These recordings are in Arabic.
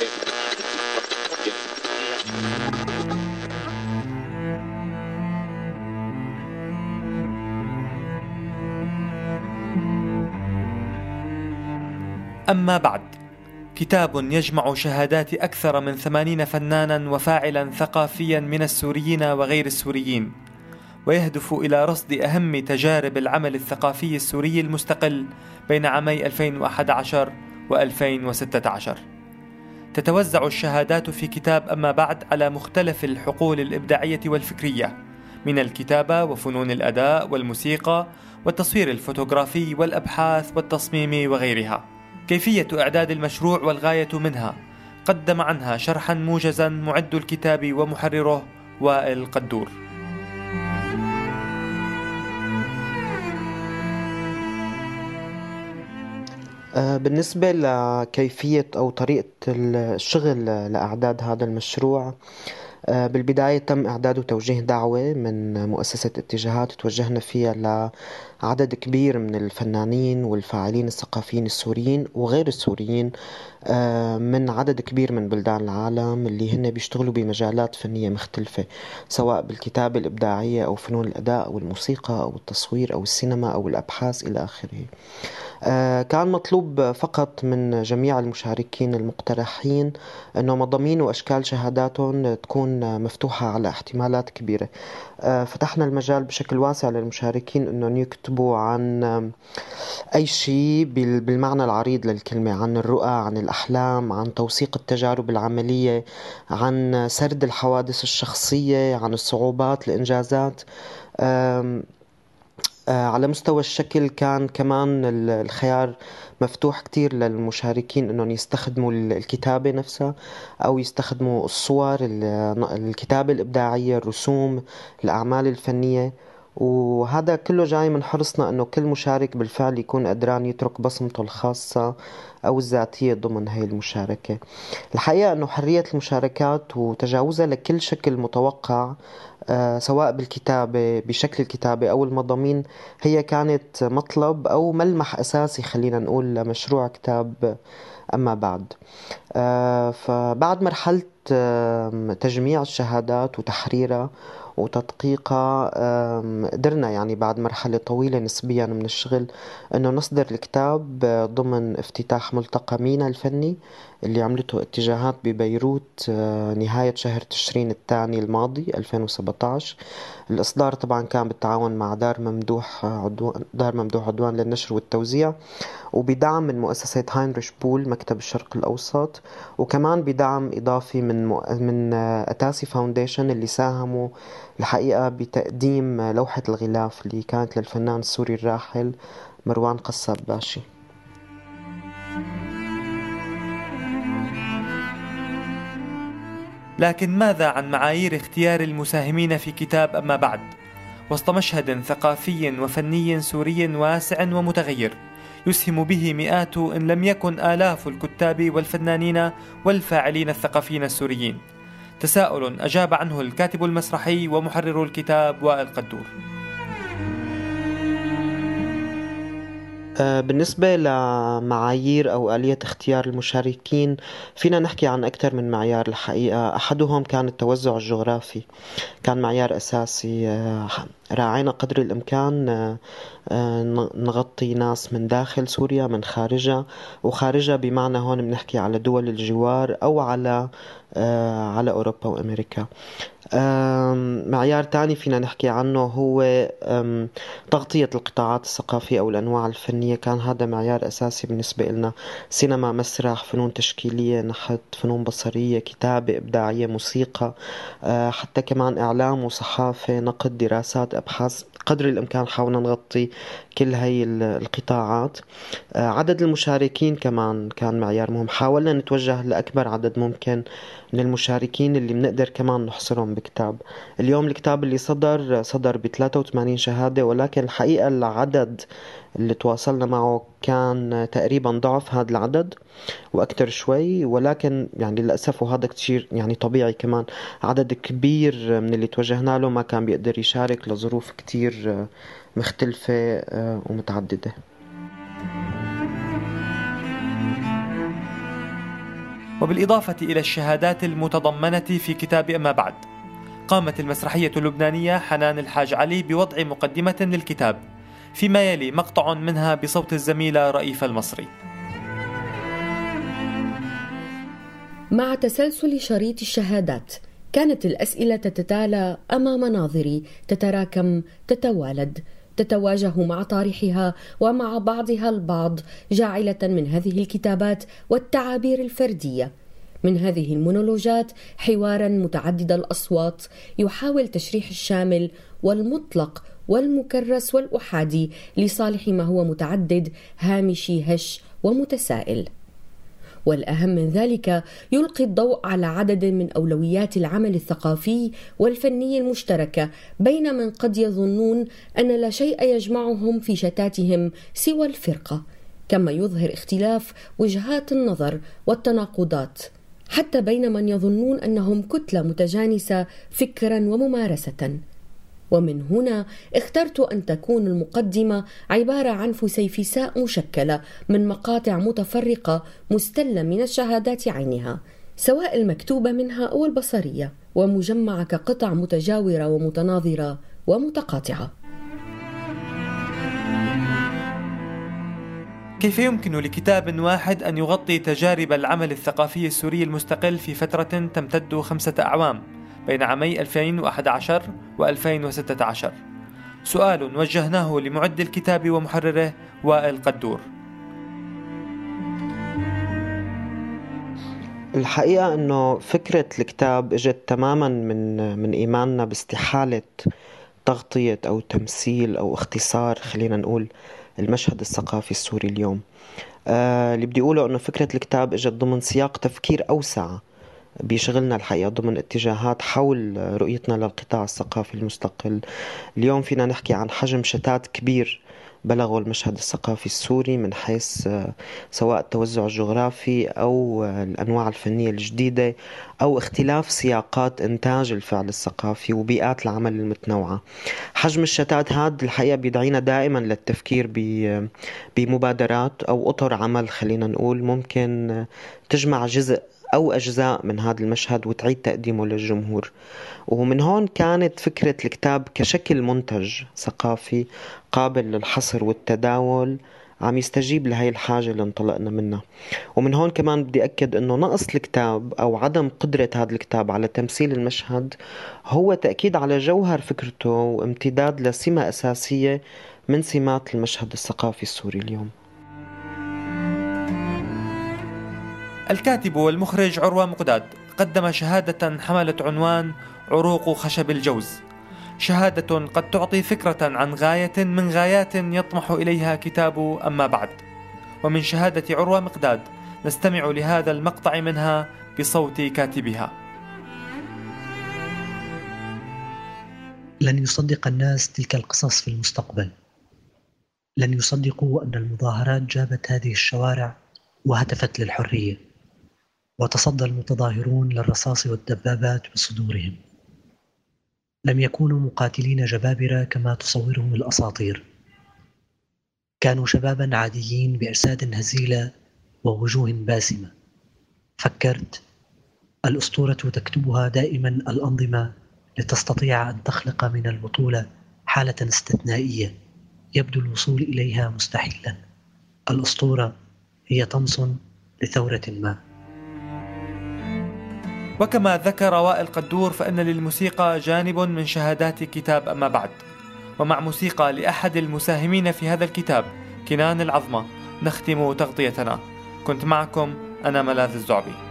أما بعد كتاب يجمع شهادات أكثر من ثمانين فنانا وفاعلا ثقافيا من السوريين وغير السوريين ويهدف إلى رصد أهم تجارب العمل الثقافي السوري المستقل بين عامي 2011 و 2016 تتوزع الشهادات في كتاب أما بعد على مختلف الحقول الإبداعية والفكرية من الكتابة وفنون الأداء والموسيقى والتصوير الفوتوغرافي والأبحاث والتصميم وغيرها. كيفية إعداد المشروع والغاية منها؟ قدم عنها شرحا موجزا معد الكتاب ومحرره وائل قدور. بالنسبة لكيفية أو طريقة الشغل لإعداد هذا المشروع آه، بالبداية تم إعداد وتوجيه دعوة من مؤسسة اتجاهات توجهنا فيها لعدد كبير من الفنانين والفاعلين الثقافيين السوريين وغير السوريين آه، من عدد كبير من بلدان العالم اللي هن بيشتغلوا بمجالات فنية مختلفة سواء بالكتابة الإبداعية أو فنون الأداء أو الموسيقى أو التصوير أو السينما أو الأبحاث إلى آخره. آه، كان مطلوب فقط من جميع المشاركين المقترحين أنه مضامين وأشكال شهاداتهم تكون مفتوحة على احتمالات كبيرة. آه، فتحنا المجال بشكل واسع للمشاركين أنهم يكتبوا عن أي شيء بالمعنى العريض للكلمة عن الرؤى عن الأحلام عن توثيق التجارب العملية عن سرد الحوادث الشخصية عن الصعوبات الإنجازات. آه، على مستوى الشكل كان كمان الخيار مفتوح كتير للمشاركين إنهم يستخدموا الكتابة نفسها أو يستخدموا الصور الكتابة الإبداعية الرسوم الأعمال الفنية. وهذا كله جاي من حرصنا إنه كل مشارك بالفعل يكون قدران يترك بصمته الخاصة أو الذاتية ضمن هاي المشاركة. الحقيقة إنه حرية المشاركات وتجاوزها لكل شكل متوقع آه، سواء بالكتابة بشكل الكتابة أو المضامين هي كانت مطلب أو ملمح أساسي خلينا نقول لمشروع كتاب أما بعد. آه، فبعد مرحلة تجميع الشهادات وتحريرها وتدقيقها قدرنا يعني بعد مرحلة طويلة نسبيا من الشغل إنه نصدر الكتاب ضمن افتتاح ملتقى مينا الفني. اللي عملته اتجاهات ببيروت آه، نهاية شهر تشرين الثاني الماضي 2017 الإصدار طبعا كان بالتعاون مع دار ممدوح عدوان دار ممدوح عدوان للنشر والتوزيع وبدعم من مؤسسة هاينريش بول مكتب الشرق الأوسط وكمان بدعم إضافي من من أتاسي Foundation اللي ساهموا الحقيقة بتقديم لوحة الغلاف اللي كانت للفنان السوري الراحل مروان قصاب باشي. لكن ماذا عن معايير اختيار المساهمين في كتاب أما بعد؟ وسط مشهد ثقافي وفني سوري واسع ومتغير يسهم به مئات إن لم يكن آلاف الكتاب والفنانين والفاعلين الثقافيين السوريين. تساؤل أجاب عنه الكاتب المسرحي ومحرر الكتاب وائل قدور. بالنسبة لمعايير أو آلية اختيار المشاركين فينا نحكي عن أكثر من معيار. الحقيقة أحدهم كان التوزع الجغرافي. كان معيار أساسي آه، راعينا قدر الإمكان آه، نغطي ناس من داخل سوريا من خارجها. وخارجها بمعنى هون بنحكي على دول الجوار أو على على أوروبا وأمريكا. معيار تاني فينا نحكي عنه هو تغطية القطاعات الثقافية أو الأنواع الفنية. كان هذا معيار أساسي بالنسبة لنا سينما مسرح فنون تشكيلية نحت فنون بصرية كتابة إبداعية موسيقى أه، حتى كمان إعلام وصحافة نقد دراسات أبحاث. قدر الإمكان حاولنا نغطي كل هاي القطاعات. أه، عدد المشاركين كمان كان معيار مهم. حاولنا نتوجه لأكبر عدد ممكن من المشاركين اللي بنقدر كمان نحصرهم بكتاب اليوم الكتاب اللي صدر صدر ب 83 شهادة ولكن الحقيقة العدد اللي تواصلنا معه كان تقريبا ضعف هذا العدد وأكثر شوي ولكن يعني للأسف وهذا كثير يعني طبيعي كمان عدد كبير من اللي توجهنا له ما كان بيقدر يشارك لظروف كثير مختلفة آه، ومتعددة. وبالإضافة إلى الشهادات المتضمنة في كتاب أما بعد قامت المسرحية اللبنانية حنان الحاج علي بوضع مقدمة للكتاب فيما يلي مقطع منها بصوت الزميلة رئيفة المصري. مع تسلسل شريط الشهادات كانت الأسئلة تتتالى أمام ناظري تتراكم تتوالد تتواجه مع طارحها ومع بعضها البعض جاعلة من هذه الكتابات والتعابير الفردية. من هذه المونولوجات حوارا متعدد الأصوات يحاول تشريح الشامل والمطلق والمكرس والأحادي لصالح ما هو متعدد هامشي هش ومتسائل. والأهم من ذلك يلقي الضوء على عدد من أولويات العمل الثقافي والفني المشتركة بين من قد يظنون أن لا شيء يجمعهم في شتاتهم سوى الفرقة كما يظهر اختلاف وجهات النظر والتناقضات. حتى بين من يظنون أنهم كتلة متجانسة فكرا وممارسة. ومن هنا اخترت أن تكون المقدمة عبارة عن فسيفساء مشكلة من مقاطع متفرقة مستلة من الشهادات عينها سواء المكتوبة منها أو البصرية ومجمعة كقطع متجاورة ومتناظرة ومتقاطعة. كيف يمكن لكتاب واحد أن يغطي تجارب العمل الثقافي السوري المستقل في فترة تمتد خمسة أعوام بين عامي 2011 و 2016 سؤال وجهناه لمعد الكتاب ومحرره وائل قدور. الحقيقة أنه فكرة الكتاب إجت تماما من من إيماننا باستحالة تغطية أو تمثيل أو اختصار خلينا نقول المشهد الثقافي السوري اليوم. آه اللي بدي أقوله أنه فكرة الكتاب إجت ضمن سياق تفكير أوسع بيشغلنا الحقيقة ضمن اتجاهات حول رؤيتنا للقطاع الثقافي المستقل. اليوم فينا نحكي عن حجم شتات كبير بلغوا المشهد الثقافي السوري من حيث آه، سواء التوزع الجغرافي أو آه، الأنواع الفنية الجديدة أو اختلاف سياقات إنتاج الفعل الثقافي وبيئات العمل المتنوعة. حجم الشتات هذا الحقيقة بيدعينا دائما للتفكير آه، بمبادرات أو أطر عمل خلينا نقول ممكن تجمع جزء أو أجزاء من هذا المشهد وتعيد تقديمه للجمهور. ومن هون كانت فكرة الكتاب كشكل منتج ثقافي قابل للحصر والتداول عم يستجيب لهي الحاجة اللي انطلقنا منها. ومن هون كمان بدي أكد أنه نقص الكتاب أو عدم قدرة هذا الكتاب على تمثيل المشهد هو تأكيد على جوهر فكرته وامتداد لسمة أساسية من سمات المشهد الثقافي السوري اليوم. الكاتب والمخرج عروة مقداد قدم شهادة حملت عنوان عروق خشب الجوز. شهادة قد تعطي فكرة عن غاية من غايات يطمح إليها كتاب أما بعد. ومن شهادة عروة مقداد نستمع لهذا المقطع منها بصوت كاتبها. لن يصدق الناس تلك القصص في المستقبل. لن يصدقوا أن المظاهرات جابت هذه الشوارع وهتفت للحرية. وتصدى المتظاهرون للرصاص والدبابات بصدورهم. لم يكونوا مقاتلين جبابرة كما تصورهم الأساطير. كانوا شبابا عاديين بأجساد هزيلة ووجوه باسمة. فكرت الأسطورة تكتبها دائما الأنظمة لتستطيع أن تخلق من البطولة حالة استثنائية يبدو الوصول إليها مستحيلا الأسطورة هي طمس لثورة ما. وكما ذكر وائل قدور فإن للموسيقى جانب من شهادات كتاب أما بعد. ومع موسيقى لأحد المساهمين في هذا الكتاب كنان العظمة نختم تغطيتنا. كنت معكم أنا ملاذ الزعبي.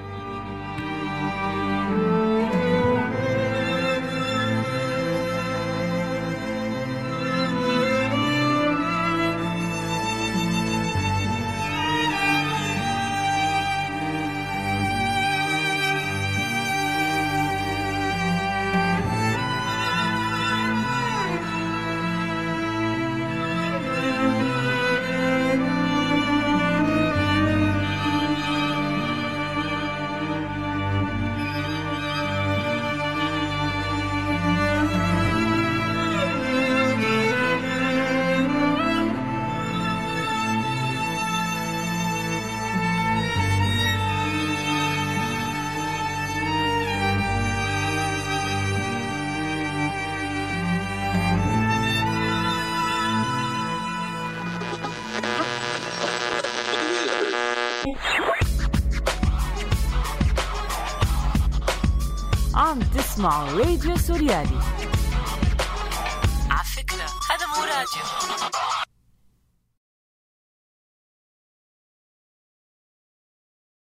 عم تسمعوا راديو سوريالي. على فكرة هذا مو راديو.